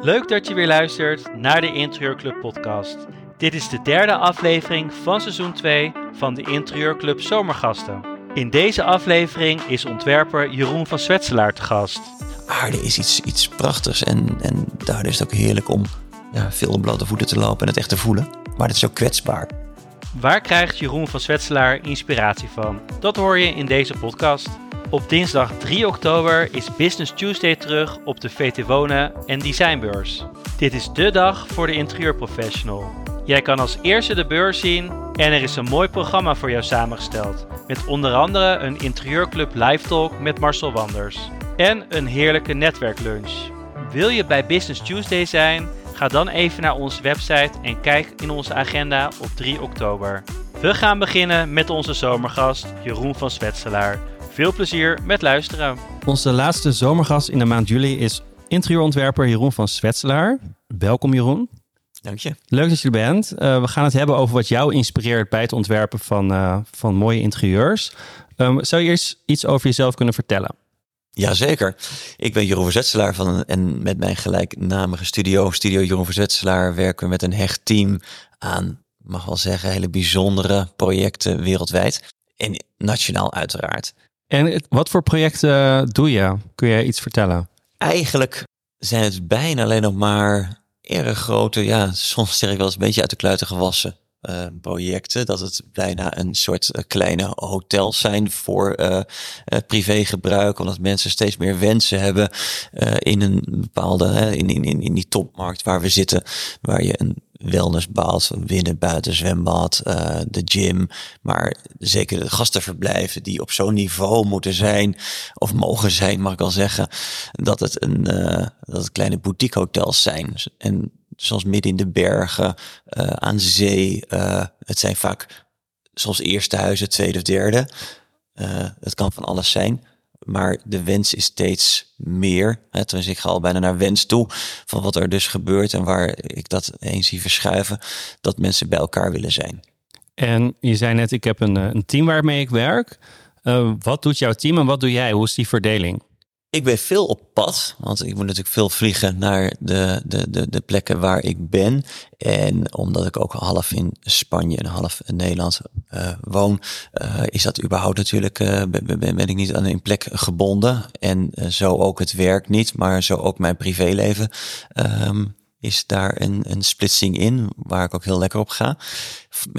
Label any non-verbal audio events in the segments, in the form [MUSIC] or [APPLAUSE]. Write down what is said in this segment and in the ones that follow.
Leuk dat je weer luistert naar de Interieurclub podcast. Dit is de derde aflevering van seizoen 2 van de Interieurclub Zomergasten. In deze aflevering is ontwerper Jeroen van Zwetselaar te gast. Aarde is iets, iets prachtigs en, en daar is het ook heerlijk om ja, veel op blote voeten te lopen en het echt te voelen. Maar het is ook kwetsbaar. Waar krijgt Jeroen van Zwetselaar inspiratie van? Dat hoor je in deze podcast. Op dinsdag 3 oktober is Business Tuesday terug op de VT Wonen en Designbeurs. Dit is de dag voor de interieurprofessional. Jij kan als eerste de beurs zien en er is een mooi programma voor jou samengesteld. Met onder andere een interieurclub live talk met Marcel Wanders. En een heerlijke netwerklunch. Wil je bij Business Tuesday zijn? Ga dan even naar onze website en kijk in onze agenda op 3 oktober. We gaan beginnen met onze zomergast Jeroen van Zwetselaar. Veel plezier met luisteren. Onze laatste zomergast in de maand juli is interieurontwerper Jeroen van Zwetselaar. Welkom Jeroen. Dank je. Leuk dat je er bent. Uh, we gaan het hebben over wat jou inspireert bij het ontwerpen van, uh, van mooie interieurs. Um, zou je eerst iets over jezelf kunnen vertellen? Jazeker. Ik ben Jeroen Verzetselaar van en met mijn gelijknamige studio, Studio Jeroen Verzetselaar, werken we met een hecht team aan, mag wel zeggen, hele bijzondere projecten wereldwijd. En nationaal uiteraard. En wat voor projecten doe je? Kun je iets vertellen? Eigenlijk zijn het bijna alleen nog maar erg grote, ja, soms zeg ik wel eens een beetje uit de kluiten gewassen uh, projecten. Dat het bijna een soort uh, kleine hotels zijn voor uh, privégebruik. Omdat mensen steeds meer wensen hebben in een bepaalde, in, in, in die topmarkt waar we zitten. Waar je een wellnessbad, binnen, buiten zwembad, uh, de gym. Maar zeker de gastenverblijven die op zo'n niveau moeten zijn, of mogen zijn, mag ik wel zeggen, dat het een uh, dat kleine boutique hotels zijn. En zoals midden in de bergen, uh, aan zee. het zijn vaak soms eerste huizen, tweede of derde. het kan van alles zijn. Maar de wens is steeds meer. Hè, dus ik ga al bijna naar wens toe. Van wat er dus gebeurt en waar ik dat eens zie verschuiven. Dat mensen bij elkaar willen zijn. En je zei net, ik heb een, eh, een team waarmee ik werk. Uh, wat doet jouw team en wat doe jij? Hoe is die verdeling? Ik ben veel op pad, want ik moet natuurlijk veel vliegen naar de, de, de, de plekken waar ik ben. En omdat ik ook half in Spanje en half in Nederland uh, woon, uh, is dat überhaupt natuurlijk, uh, ben, ben, ik niet aan een plek gebonden. En zo ook het werk niet, maar zo ook mijn privéleven. Um, is daar een, een splitsing in, waar ik ook heel lekker op ga.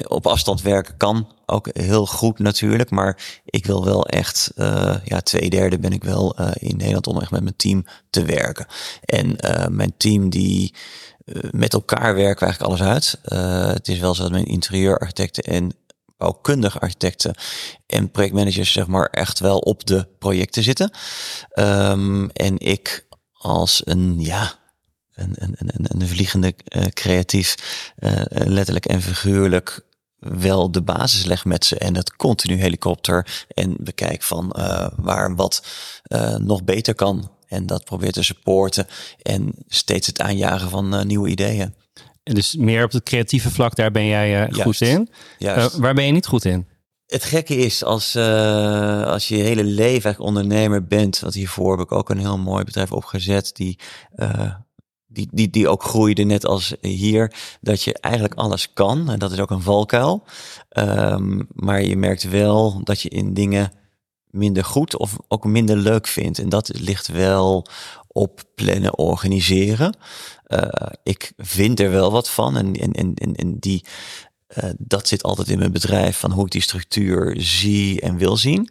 Op afstand werken kan ook heel goed natuurlijk, maar ik wil wel echt, uh, ja, twee derde ben ik wel uh, in Nederland om echt met mijn team te werken. En uh, mijn team die met elkaar werken eigenlijk alles uit. het is wel zo dat mijn interieurarchitecten en bouwkundige architecten en projectmanagers zeg maar echt wel op de projecten zitten. Um, en ik als een, ja, een, een, vliegende uh, creatief, uh, letterlijk en figuurlijk wel de basis leg met ze en het continu helikopter en bekijk van uh, waar wat nog beter kan en dat probeert te supporten en steeds het aanjagen van nieuwe ideeën. En dus meer op het creatieve vlak, daar ben jij goed in. waar ben je niet goed in? Het gekke is, als, uh, als je je hele leven eigenlijk ondernemer bent, want hiervoor heb ik ook een heel mooi bedrijf opgezet, die uh, die, die, die ook groeide net als hier, dat je eigenlijk alles kan. En dat is ook een valkuil. Um, maar je merkt wel dat je in dingen minder goed of ook minder leuk vindt. En dat ligt wel op plannen, organiseren. Uh, ik vind er wel wat van. En, en, en, en die, uh, dat zit altijd in mijn bedrijf, van hoe ik die structuur zie en wil zien.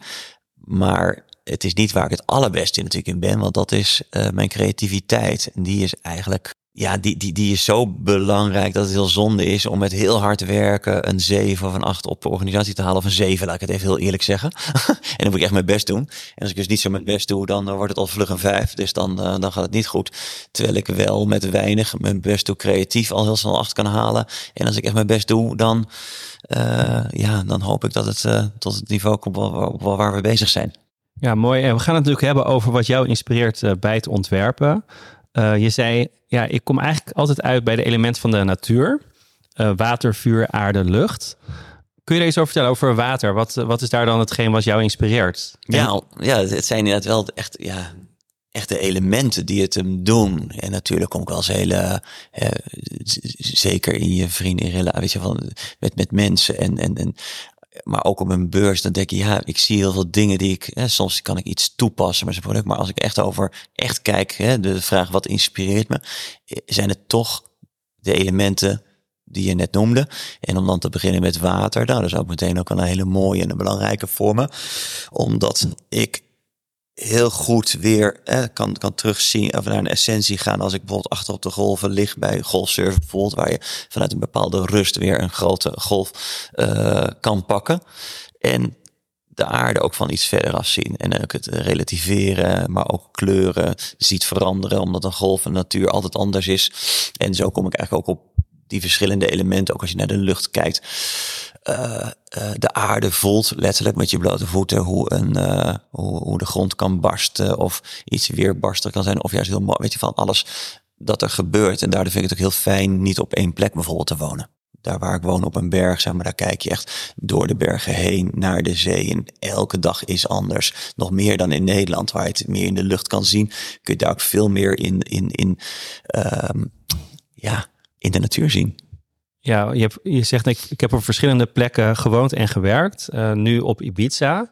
Maar het is niet waar ik het allerbeste natuurlijk in ben, want dat is uh, mijn creativiteit. En die is eigenlijk, ja, die, die, die is zo belangrijk dat het heel zonde is om met heel hard werken een 7 of een 8 op de organisatie te halen. Of een 7, laat ik het even heel eerlijk zeggen. [LAUGHS] en dan moet ik echt mijn best doen. En als ik dus niet zo mijn best doe, dan wordt het al vlug een 5. Dus dan, uh, dan gaat het niet goed. Terwijl ik wel met weinig mijn best doe creatief al heel snel 8 kan halen. En als ik echt mijn best doe, dan, ja, dan hoop ik dat het tot het niveau komt waar we bezig zijn. Ja, mooi. En we gaan het natuurlijk hebben over wat jou inspireert uh, bij het ontwerpen. Uh, je zei, ja, ik kom eigenlijk altijd uit bij de elementen van de natuur. Uh, water, vuur, aarde, lucht. Kun je er eens over vertellen over water? Wat, wat is daar dan hetgeen wat jou inspireert? Ja, ja, het zijn inderdaad wel echt, ja, echt de elementen die het hem doen. En natuurlijk kom ik wel eens hele, eh, zeker in je vrienden in weet je, van, met, met mensen en, en, en maar ook op een beurs, dan denk je, ja, ik zie heel veel dingen die ik, hè, soms kan ik iets toepassen met zijn product, maar als ik echt over, echt kijk, hè, de vraag wat inspireert me, eh, zijn het toch de elementen die je net noemde. En om dan te beginnen met water, nou, dat is ook meteen ook een hele mooie en een belangrijke voor me. Omdat ik heel goed weer eh, kan, kan terugzien of naar een essentie gaan als ik bijvoorbeeld achter op de golven lig bij golfsurfen bijvoorbeeld, waar je vanuit een bepaalde rust weer een grote golf uh, kan pakken. En de aarde ook van iets verder afzien. En ook het relativeren, maar ook kleuren ziet veranderen, omdat een golf de natuur altijd anders is. En zo kom ik eigenlijk ook op die verschillende elementen, ook als je naar de lucht kijkt. Uh, de aarde voelt letterlijk met je blote voeten hoe, een, uh, hoe, de grond kan barsten of iets weer barsten kan zijn of juist heel mooi, weet je van alles dat er gebeurt. En daardoor vind ik het ook heel fijn niet op één plek bijvoorbeeld te wonen. Daar waar ik woon op een berg, zeg maar, daar kijk je echt door de bergen heen naar de zee. En elke dag is anders. Nog meer dan in Nederland, waar je het meer in de lucht kan zien, kun je daar ook veel meer in, in, in um, ja, in de natuur zien. Ja, je, hebt, je zegt ik, ik heb op verschillende plekken gewoond en gewerkt. Uh, nu op Ibiza.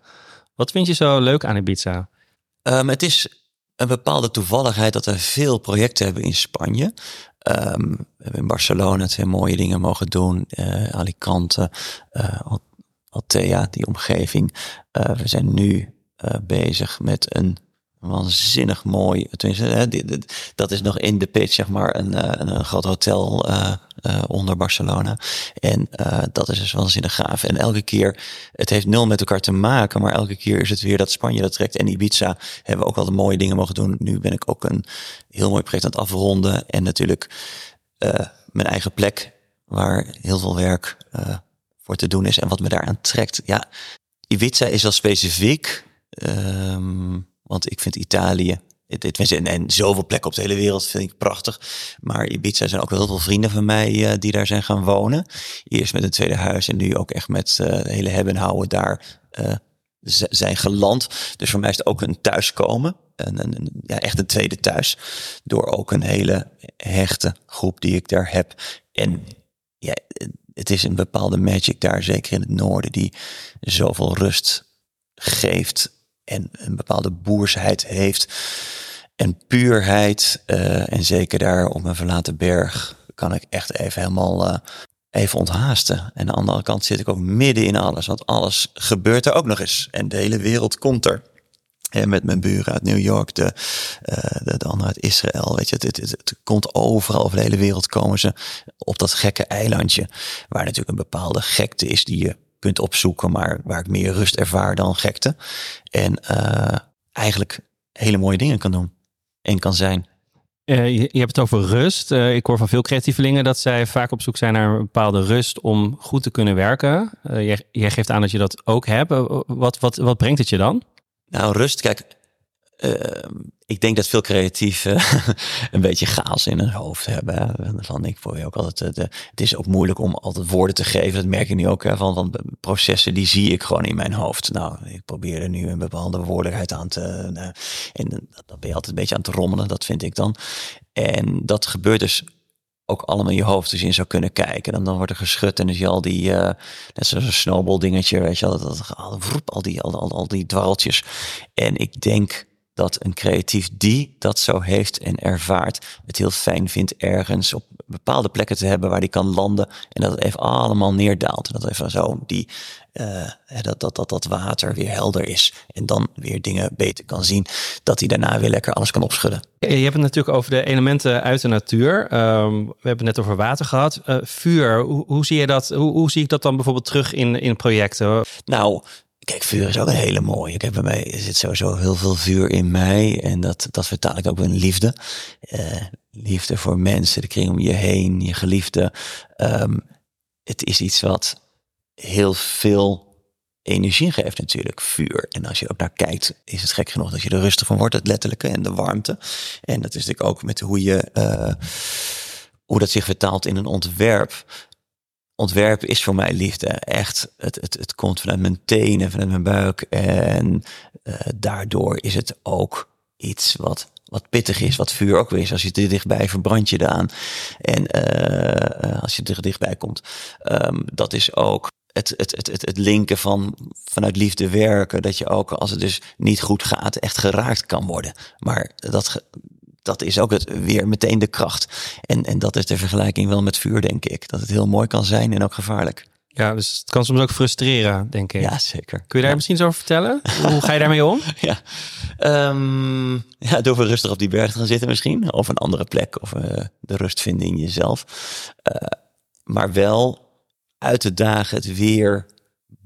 Wat vind je zo leuk aan Ibiza? Um, het is een bepaalde toevalligheid dat we veel projecten hebben in Spanje. Um, we hebben in Barcelona twee mooie dingen mogen doen. Uh, Alicante, uh, Altea, die omgeving. We zijn nu bezig met een waanzinnig mooi. Tenminste, dat is nog in de pitch, zeg maar, een, eh, een, groot hotel uh, uh, onder Barcelona. En dat is dus waanzinnig gaaf. En elke keer, het heeft nul met elkaar te maken, maar elke keer is het weer dat Spanje dat trekt. En Ibiza hebben we ook de mooie dingen mogen doen. Nu ben ik ook een heel mooi project aan het afronden. En natuurlijk mijn eigen plek, waar heel veel werk voor te doen is. En wat me daaraan trekt. Ja, Ibiza is al specifiek. Um, want ik vind Italië, en, zoveel plekken op de hele wereld vind ik prachtig. Maar Ibiza zijn ook heel veel vrienden van mij uh, die daar zijn gaan wonen. Eerst met een tweede huis en nu ook echt met uh, hele hebben en houden daar uh, zijn geland. Dus voor mij is het ook een thuiskomen. Een, een, ja, echt een tweede thuis. Door ook een hele hechte groep die ik daar heb. En ja, het is een bepaalde magic daar, zeker in het noorden, die zoveel rust geeft en een bepaalde boersheid heeft. En puurheid. Uh, en zeker daar op een verlaten berg kan ik echt even helemaal uh, even onthaasten. En aan de andere kant zit ik ook midden in alles. Want alles gebeurt er ook nog eens. En de hele wereld komt er. En met mijn buren uit New York, de, uh, de, de andere uit Israël. Weet je, het, het, komt overal over de hele wereld komen ze op dat gekke eilandje. Waar natuurlijk een bepaalde gekte is die je kunt opzoeken, maar waar ik meer rust ervaar dan gekte. En uh, eigenlijk hele mooie dingen kan doen en kan zijn. Uh, je, je, hebt het over rust. Uh, ik hoor van veel creatievelingen dat zij vaak op zoek zijn naar een bepaalde rust om goed te kunnen werken. jij, jij, geeft aan dat je dat ook hebt. wat, wat, wat brengt het je dan? Nou, rust. Kijk, Ehm, ik denk dat veel creatieven [LAUGHS] een beetje chaos in hun hoofd hebben. Van, ik je ook altijd, eh, het is ook moeilijk om altijd woorden te geven. Dat merk ik nu ook. Hè, van, van processen die zie ik gewoon in mijn hoofd. Nou, ik probeer er nu een bepaalde woordelijkheid aan te. Uh, en dat ben je altijd een beetje aan het rommelen, dat vind ik dan. En dat gebeurt dus ook allemaal in je hoofd dus in zou kunnen kijken. Dan, dan wordt er geschud en dus je al die, net zoals een snowball dingetje, weet je, dat, dat, al, al, die, al, al, al die dwarreltjes. En ik denk dat een creatief die dat zo heeft en ervaart, het heel fijn vindt ergens op bepaalde plekken te hebben waar die kan landen en dat het even allemaal neerdaalt. En dat even zo die, uh, dat, dat, dat dat water weer helder is en dan weer dingen beter kan zien, dat hij daarna weer lekker alles kan opschudden. Je hebt het natuurlijk over de elementen uit de natuur. Um, we hebben het net over water gehad. Uh, vuur, hoe, hoe, zie je dat? Hoe, hoe zie ik dat dan bijvoorbeeld terug in, in projecten? Nou, Kijk, vuur is ook een hele mooie. Heb bij mij zit sowieso heel veel vuur in mij. En dat, dat vertaal ik ook in liefde. Uh, liefde voor mensen, de kring om je heen, je geliefde. Um, het is iets wat heel veel energie geeft natuurlijk, vuur. En als je ook naar kijkt, is het gek genoeg dat je er rustig van wordt, het letterlijke en de warmte. En dat is natuurlijk ook met hoe je, uh, hoe dat zich vertaalt in een ontwerp ontwerpen is voor mij liefde. Echt, het, het, het komt vanuit mijn tenen, vanuit mijn buik. En uh, daardoor is het ook iets wat, wat pittig is, wat vuur ook weer is. Als je er dichtbij verbrand je eraan. En uh, als je er dichtbij komt. Um, dat is ook het, het, het, het, het linken van vanuit liefde werken. Dat je ook als het dus niet goed gaat, echt geraakt kan worden. Maar dat, dat is ook het, weer meteen de kracht. En, en dat is de vergelijking wel met vuur, denk ik. Dat het heel mooi kan zijn en ook gevaarlijk. Ja, dus het kan soms ook frustreren, denk ik. Ja, zeker. Kun je daar ja. misschien zo over vertellen? Hoe ga je daarmee om? [LAUGHS] Ja, um, ja door weer rustig op die berg te gaan zitten misschien. Of een andere plek. Of uh, de rust vinden in jezelf. Uh, maar wel uit de dagen het weer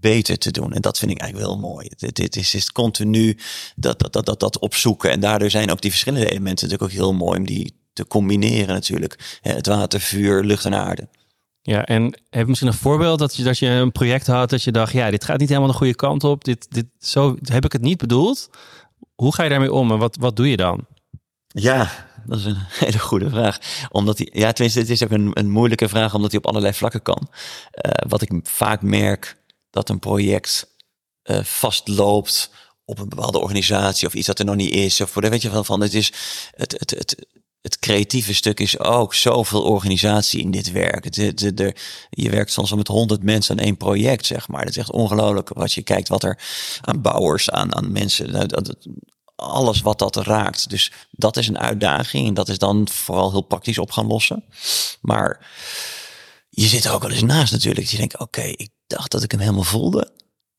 beter te doen. En dat vind ik eigenlijk wel mooi. Dit, is, is continu dat, dat, dat, dat, dat opzoeken. En daardoor zijn ook die verschillende elementen natuurlijk ook heel mooi om die te combineren natuurlijk. Het water, vuur, lucht en aarde. Ja, en heb je misschien een voorbeeld dat je, dat je een project had dat je dacht, ja, dit gaat niet helemaal de goede kant op. Dit, dit, zo heb ik het niet bedoeld. Hoe ga je daarmee om en wat, wat doe je dan? Ja, dat is een [LAUGHS] hele goede vraag. Omdat die, ja, tenminste, het is ook een, een moeilijke vraag, omdat die op allerlei vlakken kan. Uh, wat ik vaak merk, dat een project uh, vastloopt op een bepaalde organisatie of iets dat er nog niet is. Of weet je wel van, het is het, het, het, het creatieve stuk is ook zoveel organisatie in dit werk. Het, het, je werkt soms al met honderd mensen aan één project, zeg maar. Dat is echt ongelooflijk als je kijkt wat er aan bouwers, aan, aan mensen, nou, dat, alles wat dat raakt. Dus dat is een uitdaging en dat is dan vooral heel praktisch op gaan lossen. Maar je zit er ook wel eens naast natuurlijk. Je denkt, oké, ik dacht dat ik hem helemaal voelde.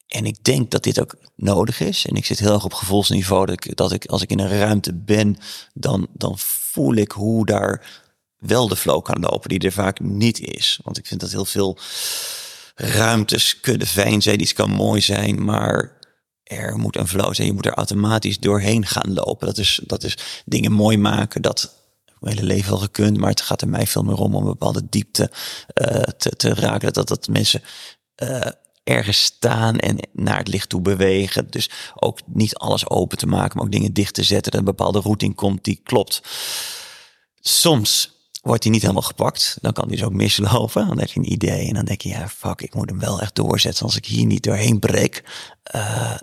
En ik denk dat dit ook nodig is. En ik zit heel erg op gevoelsniveau dat ik, dat ik als ik in een ruimte ben, dan, dan voel ik hoe daar wel de flow kan lopen, die er vaak niet is. Want ik vind dat heel veel ruimtes kunnen fijn zijn, iets kan mooi zijn, maar er moet een flow zijn. Je moet er automatisch doorheen gaan lopen. Dat is, dat is dingen mooi maken. Dat mijn hele leven wel gekund, maar het gaat er mij veel meer om om een bepaalde diepte uh, te, te raken. Dat, dat mensen uh, ergens staan en naar het licht toe bewegen. Dus ook niet alles open te maken, maar ook dingen dicht te zetten. Dat een bepaalde routing komt die klopt. Soms wordt hij niet helemaal gepakt. Dan kan hij dus ook mislopen. Dan heb je een idee en dan denk je, ja, fuck, ik moet hem wel echt doorzetten. Als ik hier niet doorheen breek, uh,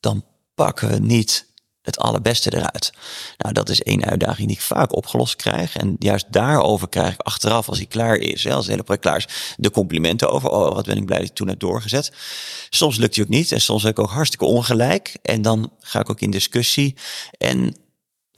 dan pakken we niet het allerbeste eruit. Nou, dat is één uitdaging die ik vaak opgelost krijg. En juist daarover krijg ik achteraf, als hij klaar is, hè, als het hele project klaar is, de complimenten over. Oh, wat ben ik blij dat ik toen heb doorgezet. Soms lukt hij ook niet. En soms heb ik ook hartstikke ongelijk. En dan ga ik ook in discussie. En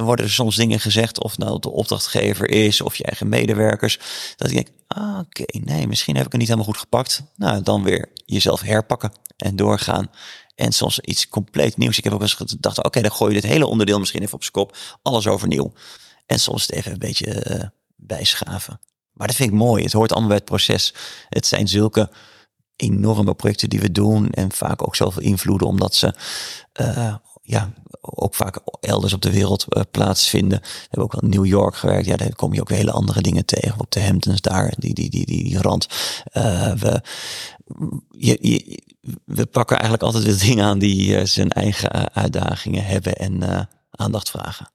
worden er soms dingen gezegd, of nou de opdrachtgever is, of je eigen medewerkers. Dat ik denk, ah, oké, nee, misschien heb ik het niet helemaal goed gepakt. Nou, dan weer jezelf herpakken en doorgaan. En soms iets compleet nieuws. Ik heb ook eens gedacht, oké, dan gooi je dit hele onderdeel misschien even op zijn kop. Alles overnieuw. En soms het even een beetje uh, bijschaven. Maar dat vind ik mooi. Het hoort allemaal bij het proces. Het zijn zulke enorme projecten die we doen. En vaak ook zoveel invloeden, omdat ze uh, ja, ook vaak elders op de wereld uh, plaatsvinden. We hebben ook al in New York gewerkt. Ja, daar kom je ook hele andere dingen tegen. Op de Hamptons daar, die, die, die, die, die rand. Uh, we, je, je, we pakken eigenlijk altijd weer dingen aan die uh, zijn eigen uitdagingen hebben en aandacht vragen.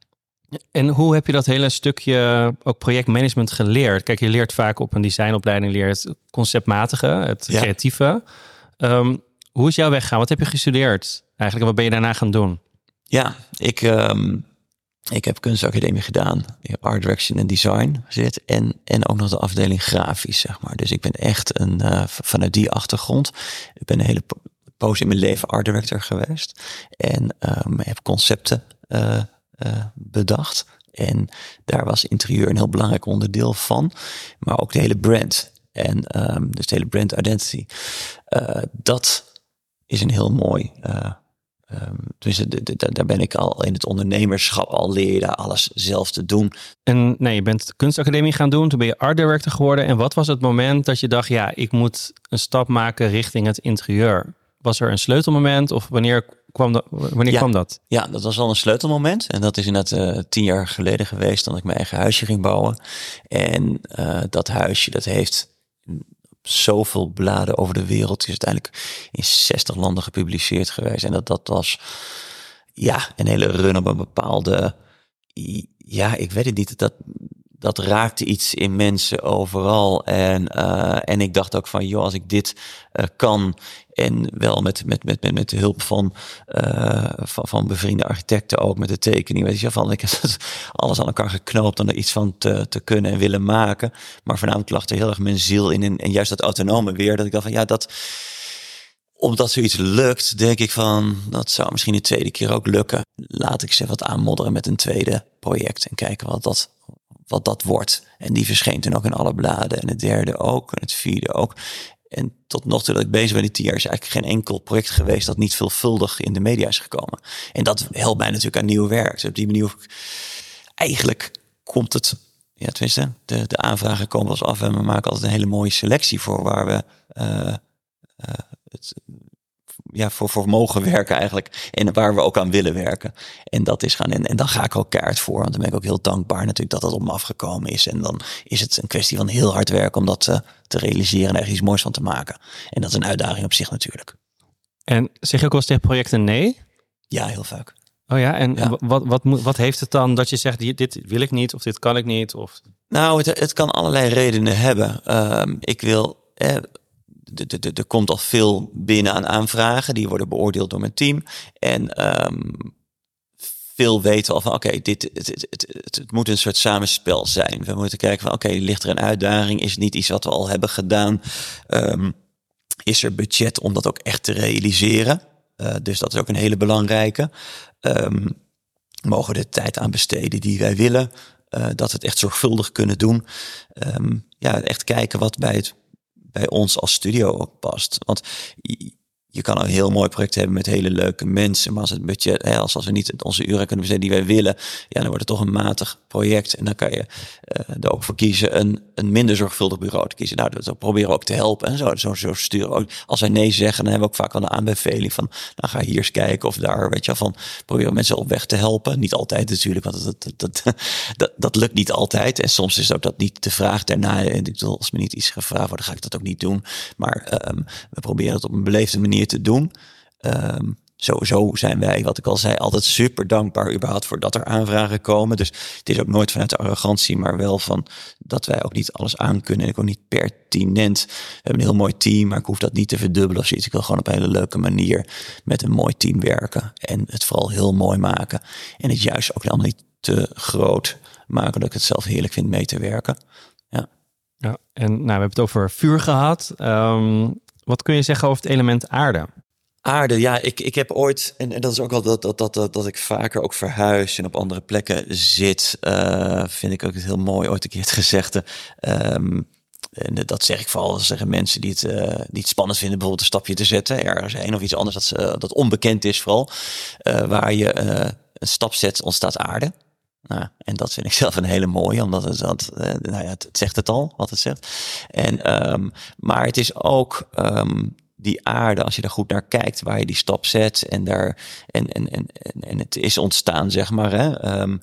En hoe heb je dat hele stukje ook projectmanagement geleerd? Kijk, je leert vaak op een designopleiding leert het conceptmatige, het ja. creatieve. Um, hoe is jouw weg gaan? Wat heb je gestudeerd eigenlijk? En wat ben je daarna gaan doen? Ja, ik, um, ik heb kunstacademie gedaan. Art direction en design zit. En, en ook nog de afdeling grafisch, zeg maar. Dus ik ben echt een, uh, vanuit die achtergrond. Ik ben een hele poos in mijn leven art director geweest. En um, heb concepten uh, uh, bedacht. En daar was interieur een heel belangrijk onderdeel van. Maar ook de hele brand. En um, dus de hele brand identity. Dat is een heel mooi. Uh, um, dus daar ben ik al in het ondernemerschap al leer je daar alles zelf te doen. En nee, je bent de kunstacademie gaan doen, toen ben je art director geworden. En wat was het moment dat je dacht, ja, ik moet een stap maken richting het interieur? Was er een sleutelmoment of wanneer kwam dat? Wanneer ja, kwam dat? Ja, dat was al een sleutelmoment. En dat is inderdaad uh, tien jaar geleden geweest, dat ik mijn eigen huisje ging bouwen. En uh, dat huisje, dat heeft zoveel bladen over de wereld. Het is uiteindelijk in 60 landen gepubliceerd geweest. En dat, dat was ja, een hele run op een bepaalde. Ja, ik weet het niet. Dat, dat raakte iets in mensen overal. En, uh, en ik dacht ook van, joh, als ik dit uh, kan en wel met, met, met, met, met de hulp van, uh, van, van bevriende architecten ook, met de tekening, weet je, van ik heb [LAUGHS] alles aan elkaar geknoopt om er iets van te, te kunnen en willen maken. Maar voornamelijk lag er heel erg mijn ziel in en, en juist dat autonome weer, dat ik dacht van, ja, dat omdat zoiets lukt, denk ik van, dat zou misschien de tweede keer ook lukken. Laat ik ze wat aanmodderen met een tweede project en kijken wat dat, wat dat wordt. En die verscheen toen ook in alle bladen. En het derde ook, en het vierde ook. En tot nog toe dat ik bezig ben, die tien jaar, is eigenlijk geen enkel project geweest dat niet veelvuldig in de media is gekomen. En dat helpt mij natuurlijk aan nieuw werk. Dus op die manier, eigenlijk komt het, ja, tenminste, de, de aanvragen komen wel eens af en we maken altijd een hele mooie selectie voor waar we uh, uh, het ja, voor, voor mogen werken eigenlijk. En waar we ook aan willen werken. En dat is gaan. En, en dan ga ik ook kaart voor. Want dan ben ik ook heel dankbaar natuurlijk dat dat op me afgekomen is. En dan is het een kwestie van heel hard werken om dat te, te realiseren en er iets moois van te maken. En dat is een uitdaging op zich natuurlijk. En zeg je ook wel eens tegen projecten nee? Ja, heel vaak. Oh ja, en ja. Wat, wat, wat, wat heeft het dan dat je zegt, dit wil ik niet of dit kan ik niet? Of... Nou, het, het kan allerlei redenen hebben. Um, ik wil, eh, er komt al veel binnen aan aanvragen. Die worden beoordeeld door mijn team. En um, veel weten al van oké, dit het, moet een soort samenspel zijn. We moeten kijken van oké, ligt er een uitdaging? Is het niet iets wat we al hebben gedaan? Um, is er budget om dat ook echt te realiseren? Uh, dus dat is ook een hele belangrijke. Um, mogen we de tijd aan besteden die wij willen? Uh, dat we het echt zorgvuldig kunnen doen. Ja, echt kijken wat bij het bij ons als studio ook past. Want je kan een heel mooi project hebben met hele leuke mensen. Maar als het budget, als we niet onze uren kunnen besteden die wij willen, ja, dan wordt het toch een matig project. En dan kan je uh, er ook voor kiezen een, een minder zorgvuldig bureau te kiezen. Nou, dat proberen we ook te helpen. En zo, zo, sturen ook. Als wij nee zeggen, dan hebben we ook vaak wel een aanbeveling van, nou ga hier eens kijken of daar, weet je, van proberen mensen op weg te helpen. Niet altijd natuurlijk, want dat, dat, dat, [LAUGHS] dat, dat lukt niet altijd. En soms is ook dat niet de vraag daarna. En ik bedoel, als me niet iets gevraagd wordt, ga ik dat ook niet doen. Maar um, we proberen het op een beleefde manier te doen. Um, sowieso zijn wij, wat ik al zei, altijd super dankbaar überhaupt voor dat er aanvragen komen. Dus het is ook nooit vanuit de arrogantie, maar wel van dat wij ook niet alles aan kunnen. En ik ook niet pertinent. We hebben een heel mooi team, maar ik hoef dat niet te verdubbelen of zoiets. Ik wil gewoon op een hele leuke manier met een mooi team werken. En het vooral heel mooi maken. En het juist ook helemaal niet te groot maken, dat ik het zelf heerlijk vind mee te werken. Ja. Ja, en nou, we hebben het over vuur gehad. Um, wat kun je zeggen over het element aarde? Aarde, ja, ik, ik heb ooit, en, en dat is ook al dat, dat, dat, dat, ik vaker ook verhuis en op andere plekken zit, uh, vind ik ook heel mooi, ooit een keer het gezegde. Um, en dat zeg ik vooral, zeggen mensen die het, uh, die het spannend vinden, bijvoorbeeld een stapje te zetten, ergens heen of iets anders dat, uh, dat onbekend is vooral, waar je een stap zet, ontstaat aarde. Nou, en dat vind ik [LAUGHS] zelf een hele mooie, omdat het, dat, nou ja, het, zegt het al, wat het zegt. En, um, maar het is ook um, die aarde, als je daar goed naar kijkt, waar je die stap zet en daar en, en, en, en het is ontstaan, zeg maar. Hè? Um,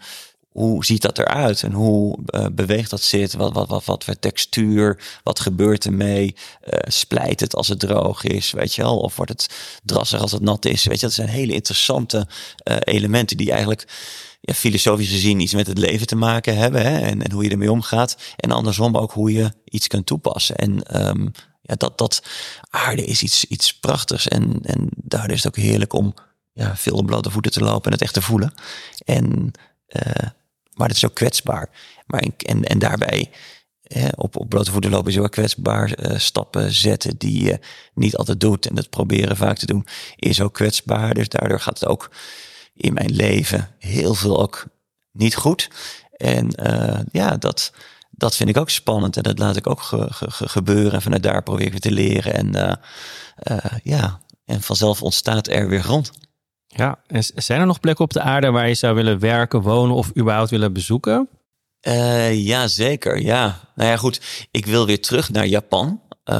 hoe ziet dat eruit en hoe uh, beweegt dat zit? Wat, wat, wat, wat voor textuur? Wat gebeurt ermee? Uh, splijt het als het droog is? Weet je wel? Of wordt het drassig als het nat is? Weet je, dat zijn hele interessante uh, elementen die eigenlijk ja, filosofisch gezien iets met het leven te maken hebben. Hè? En, en hoe je ermee omgaat. En andersom ook hoe je iets kunt toepassen. En um, dat, dat aarde is iets, iets prachtigs. En, en daar is het ook heerlijk om ja, veel op blote voeten te lopen en het echt te voelen. En, uh, maar het is ook kwetsbaar. Maar en, en daarbij op, op blote voeten lopen is ook kwetsbaar. Uh, stappen zetten die je niet altijd doet. En dat proberen vaak te doen is ook kwetsbaar. Dus daardoor gaat het ook in mijn leven heel veel ook niet goed. En uh, ja, dat, dat vind ik ook spannend. En dat laat ik ook ge, ge, gebeuren. En vanuit daar probeer ik te leren. En uh, uh, ja, en vanzelf ontstaat er weer grond. Ja, en zijn er nog plekken op de aarde waar je zou willen werken, wonen of überhaupt willen bezoeken? Uh, ja, zeker. Ja. Nou ja, goed. Ik wil weer terug naar Japan. Uh,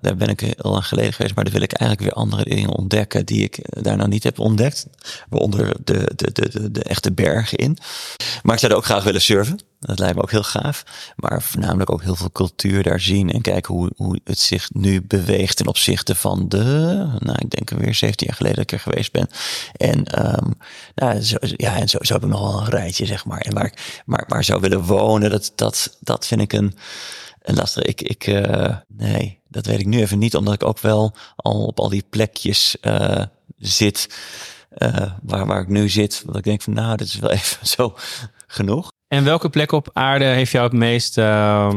daar ben ik heel lang geleden geweest, maar daar wil ik eigenlijk weer andere dingen ontdekken die ik daar nou niet heb ontdekt. Waaronder de, de, de, de, echte bergen in. Maar ik zou er ook graag willen surfen. Dat lijkt me ook heel gaaf. Maar voornamelijk ook heel veel cultuur daar zien en kijken hoe, hoe het zich nu beweegt ten opzichte van de, nou ik denk weer 17 jaar geleden dat ik er geweest ben. En, um, nou, zo, ja, en zo, zo heb ik nog wel een rijtje, zeg maar. En waar ik maar, maar zou willen wonen, dat, dat, dat vind ik een, een lastig. Ik, ik, uh, nee, dat weet ik nu even niet, omdat ik ook wel al op al die plekjes uh, zit. Uh, waar, waar ik nu zit, wat ik denk van nou, dit is wel [LAUGHS] even zo genoeg. En welke plek op aarde heeft jou het meest, uh,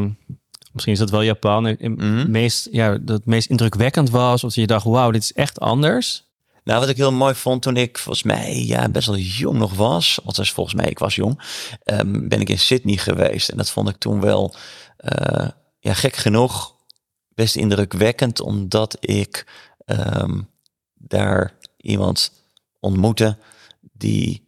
misschien is dat wel Japan, het mm meest, ja, dat meest indrukwekkend was? Of je dacht, wauw, dit is echt anders? Nou, wat ik heel mooi vond toen ik volgens mij ja, best wel jong nog was, althans volgens mij, ik was jong, um, ben ik in Sydney geweest. En dat vond ik toen wel, uh, ja, gek genoeg, best indrukwekkend, omdat ik um, daar iemand ontmoette die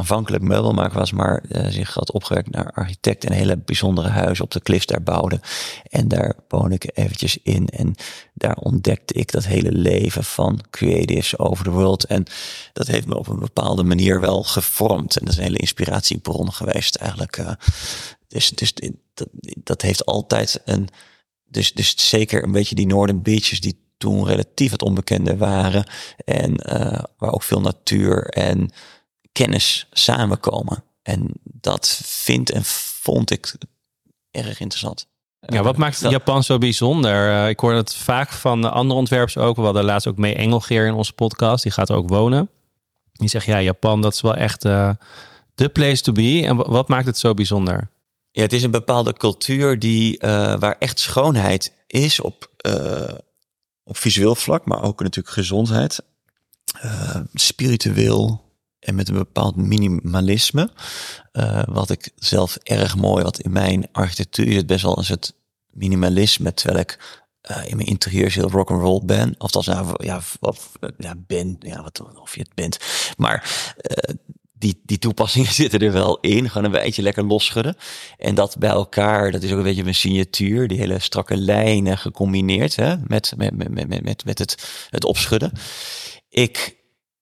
aanvankelijk meubelmaker was, maar uh, zich had opgewerkt naar architect en hele bijzondere huis op de klif daar bouwde. En daar woon ik eventjes in en daar ontdekte ik dat hele leven van creatives over de world. En dat heeft me op een bepaalde manier wel gevormd. En dat is een hele inspiratiebron geweest eigenlijk. Uh, dus dus dat, dat heeft altijd een, dus, dus zeker een beetje die Northern Beaches die toen relatief het onbekende waren. En uh, waar ook veel natuur en kennis samenkomen. En dat vind en vond ik erg interessant. Ja, wat maakt Japan zo bijzonder? Uh, ik hoor het vaak van andere ontwerpers ook. We hadden laatst ook mee Engelgeer in onze podcast. Die gaat ook wonen. Die zegt, ja, Japan, dat is wel echt uh, de place to be. En wat maakt het zo bijzonder? Ja, het is een bepaalde cultuur die, uh, waar echt schoonheid is op, op visueel vlak, maar ook natuurlijk gezondheid. spiritueel, en met een bepaald minimalisme. Wat ik zelf erg mooi, wat in mijn architectuur zit best wel is het minimalisme, terwijl ik in mijn interieur heel rock and roll ben. Of dat nou, ja, of, ja, ben, ja, wat, of je het bent. Maar die, die toepassingen [LAUGHS] zitten er wel in. Gewoon een beetje lekker losschudden. En dat bij elkaar, dat is ook een beetje mijn signatuur. Die hele strakke lijnen gecombineerd hè, met, met, met, met, met, met het, het opschudden. Ik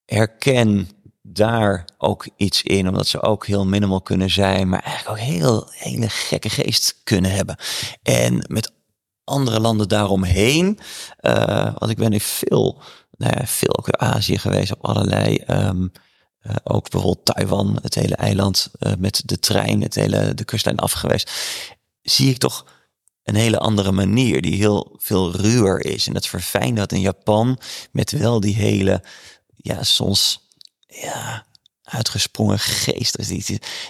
herken daar ook iets in, omdat ze ook heel minimal kunnen zijn, maar eigenlijk ook heel hele gekke geest kunnen hebben. En met andere landen daaromheen, uh, want ik ben nu veel, nou ja, veel ook in Azië geweest op allerlei. Um, uh, ook bijvoorbeeld Taiwan, het hele eiland uh, met de trein, het hele de kustlijn af geweest. Zie ik toch een hele andere manier die heel veel ruwer is. En dat verfijnt dat in Japan met wel die hele, ja, soms ja, uitgesprongen geest.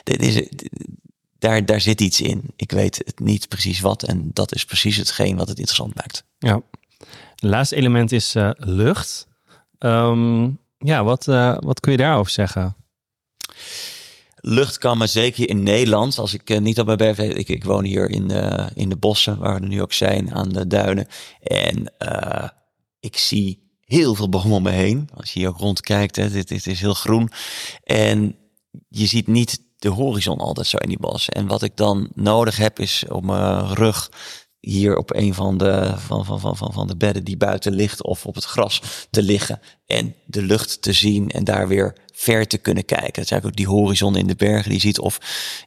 Dit is, daar, daar zit iets in. Ik weet het niet precies wat. En dat is precies hetgeen wat het interessant maakt. Ja. Het laatste element is uh, lucht. Um, ja, wat, uh, wat kun je daarover zeggen? Lucht kan me zeker in Nederland. Als ik uh, niet op mijn berg ik, ik woon hier in, uh, in de bossen, waar we nu ook zijn, aan de duinen. En ik zie heel veel bomen om me heen. Als je hier ook rondkijkt, hè, dit, is heel groen. En je ziet niet de horizon altijd zo in die bos. En wat ik dan nodig heb is op mijn rug hier op een van de, van, van, van, van, van de bedden die buiten ligt of op het gras te liggen en de lucht te zien en daar weer ver te kunnen kijken. Dat is eigenlijk ook die horizon in de bergen die ziet. Of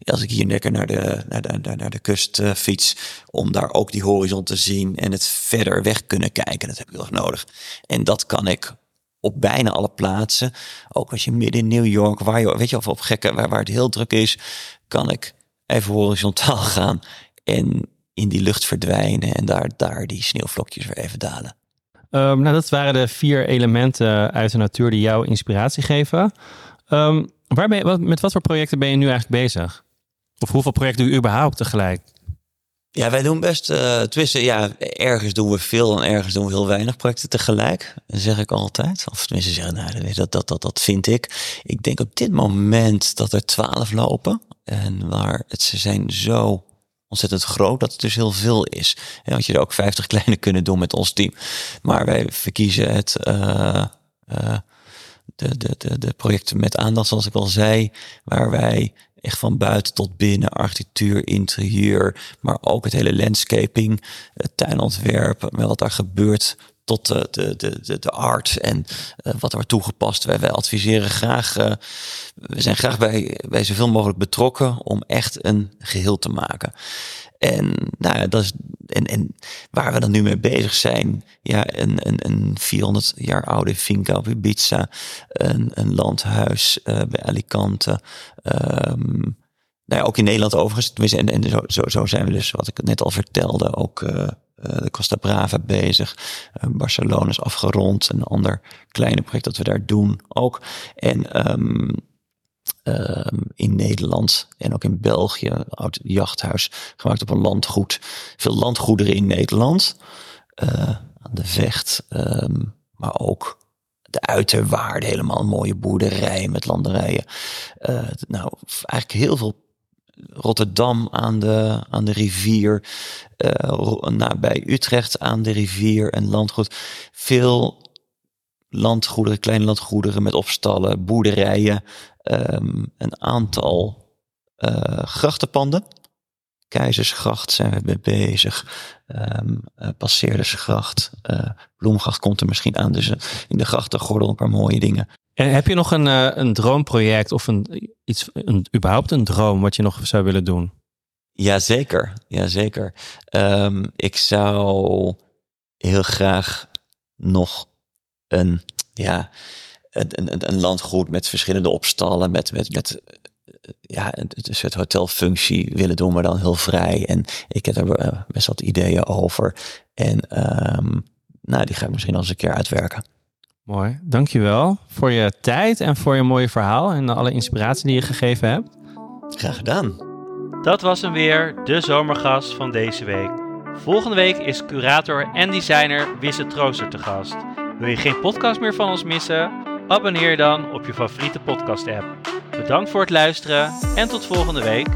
als ik hier lekker naar de, naar de, naar de kust uh, fiets, om daar ook die horizon te zien en het verder weg kunnen kijken. Dat heb ik heel erg nodig. En dat kan ik op bijna alle plaatsen. Ook als je midden in New York, waar je, weet je, of op gekke, waar het heel druk is, kan ik even horizontaal [LAUGHS] gaan en in die lucht verdwijnen en daar, daar die sneeuwvlokjes weer even dalen. Um, nou, dat waren de vier elementen uit de natuur die jou inspiratie geven. Um, waar ben je, wat, met wat voor projecten ben je nu eigenlijk bezig? Of hoeveel projecten doe je überhaupt tegelijk? Ja, wij doen best uh, twisten. Ja, ergens doen we veel en ergens doen we heel weinig projecten tegelijk. Dat zeg ik altijd. Of tenminste zeggen, nou, dat, dat, dat, dat vind ik. Ik denk op dit moment dat er twaalf lopen. En waar het, ze zijn zo ontzettend groot dat het dus heel veel is. En want je er ook 50 [LAUGHS] kleine kunnen doen met ons team. Maar wij verkiezen het, uh, uh, de, de, de, de projecten met aandacht, zoals ik al zei, waar wij echt van buiten tot binnen, architectuur, interieur, maar ook het hele landscaping, het tuinontwerp, wat daar gebeurt tot de, de, de, de, art en uh, wat er wordt toegepast. Wij, adviseren graag, uh, we zijn graag bij, bij zoveel mogelijk betrokken om echt een geheel te maken. En, nou ja, dat is, en, en waar we dan nu mee bezig zijn, ja, een, een, een 400 jaar oude finca op Ibiza, een, een landhuis bij Alicante. Um, nou ja, ook in Nederland overigens. En, en zo, zo, zijn we dus, wat ik net al vertelde, ook de Costa Brava bezig. Uh, Barcelona is afgerond. Een ander kleine project dat we daar doen ook. En um, um, in Nederland en ook in België, oud jachthuis gemaakt op een landgoed. Veel landgoederen in Nederland. Uh, aan de vecht, um, maar ook de uiterwaarde, helemaal een mooie boerderij met landerijen. Nou, eigenlijk heel veel Rotterdam aan de, aan de rivier, uh, nabij Utrecht aan de rivier en landgoed. Veel landgoederen, kleine landgoederen met opstallen, boerderijen, um, een aantal uh, grachtenpanden. Keizersgracht zijn we mee bezig. Um, Passeerdersgracht. Bloemgracht komt er misschien aan. Dus in de grachtengordel een paar mooie dingen. En heb je nog een, een droomproject of een, iets, een, überhaupt een droom wat je nog zou willen doen? Jazeker, jazeker. Um, ik zou heel graag nog een, ja, een, een, een landgoed met verschillende opstallen, met, met, met ja, een, een soort hotelfunctie willen doen, maar dan heel vrij. En ik heb er uh, best wat ideeën over. En um, nou, die ga ik misschien al eens een keer uitwerken. Mooi, dankjewel voor je tijd en voor je mooie verhaal en alle inspiratie die je gegeven hebt. Graag gedaan. Dat was hem weer, de zomergast van deze week. Volgende week is curator en designer Wisse Trooster te gast. Wil je geen podcast meer van ons missen? Abonneer je dan op je favoriete podcast app. Bedankt voor het luisteren en tot volgende week.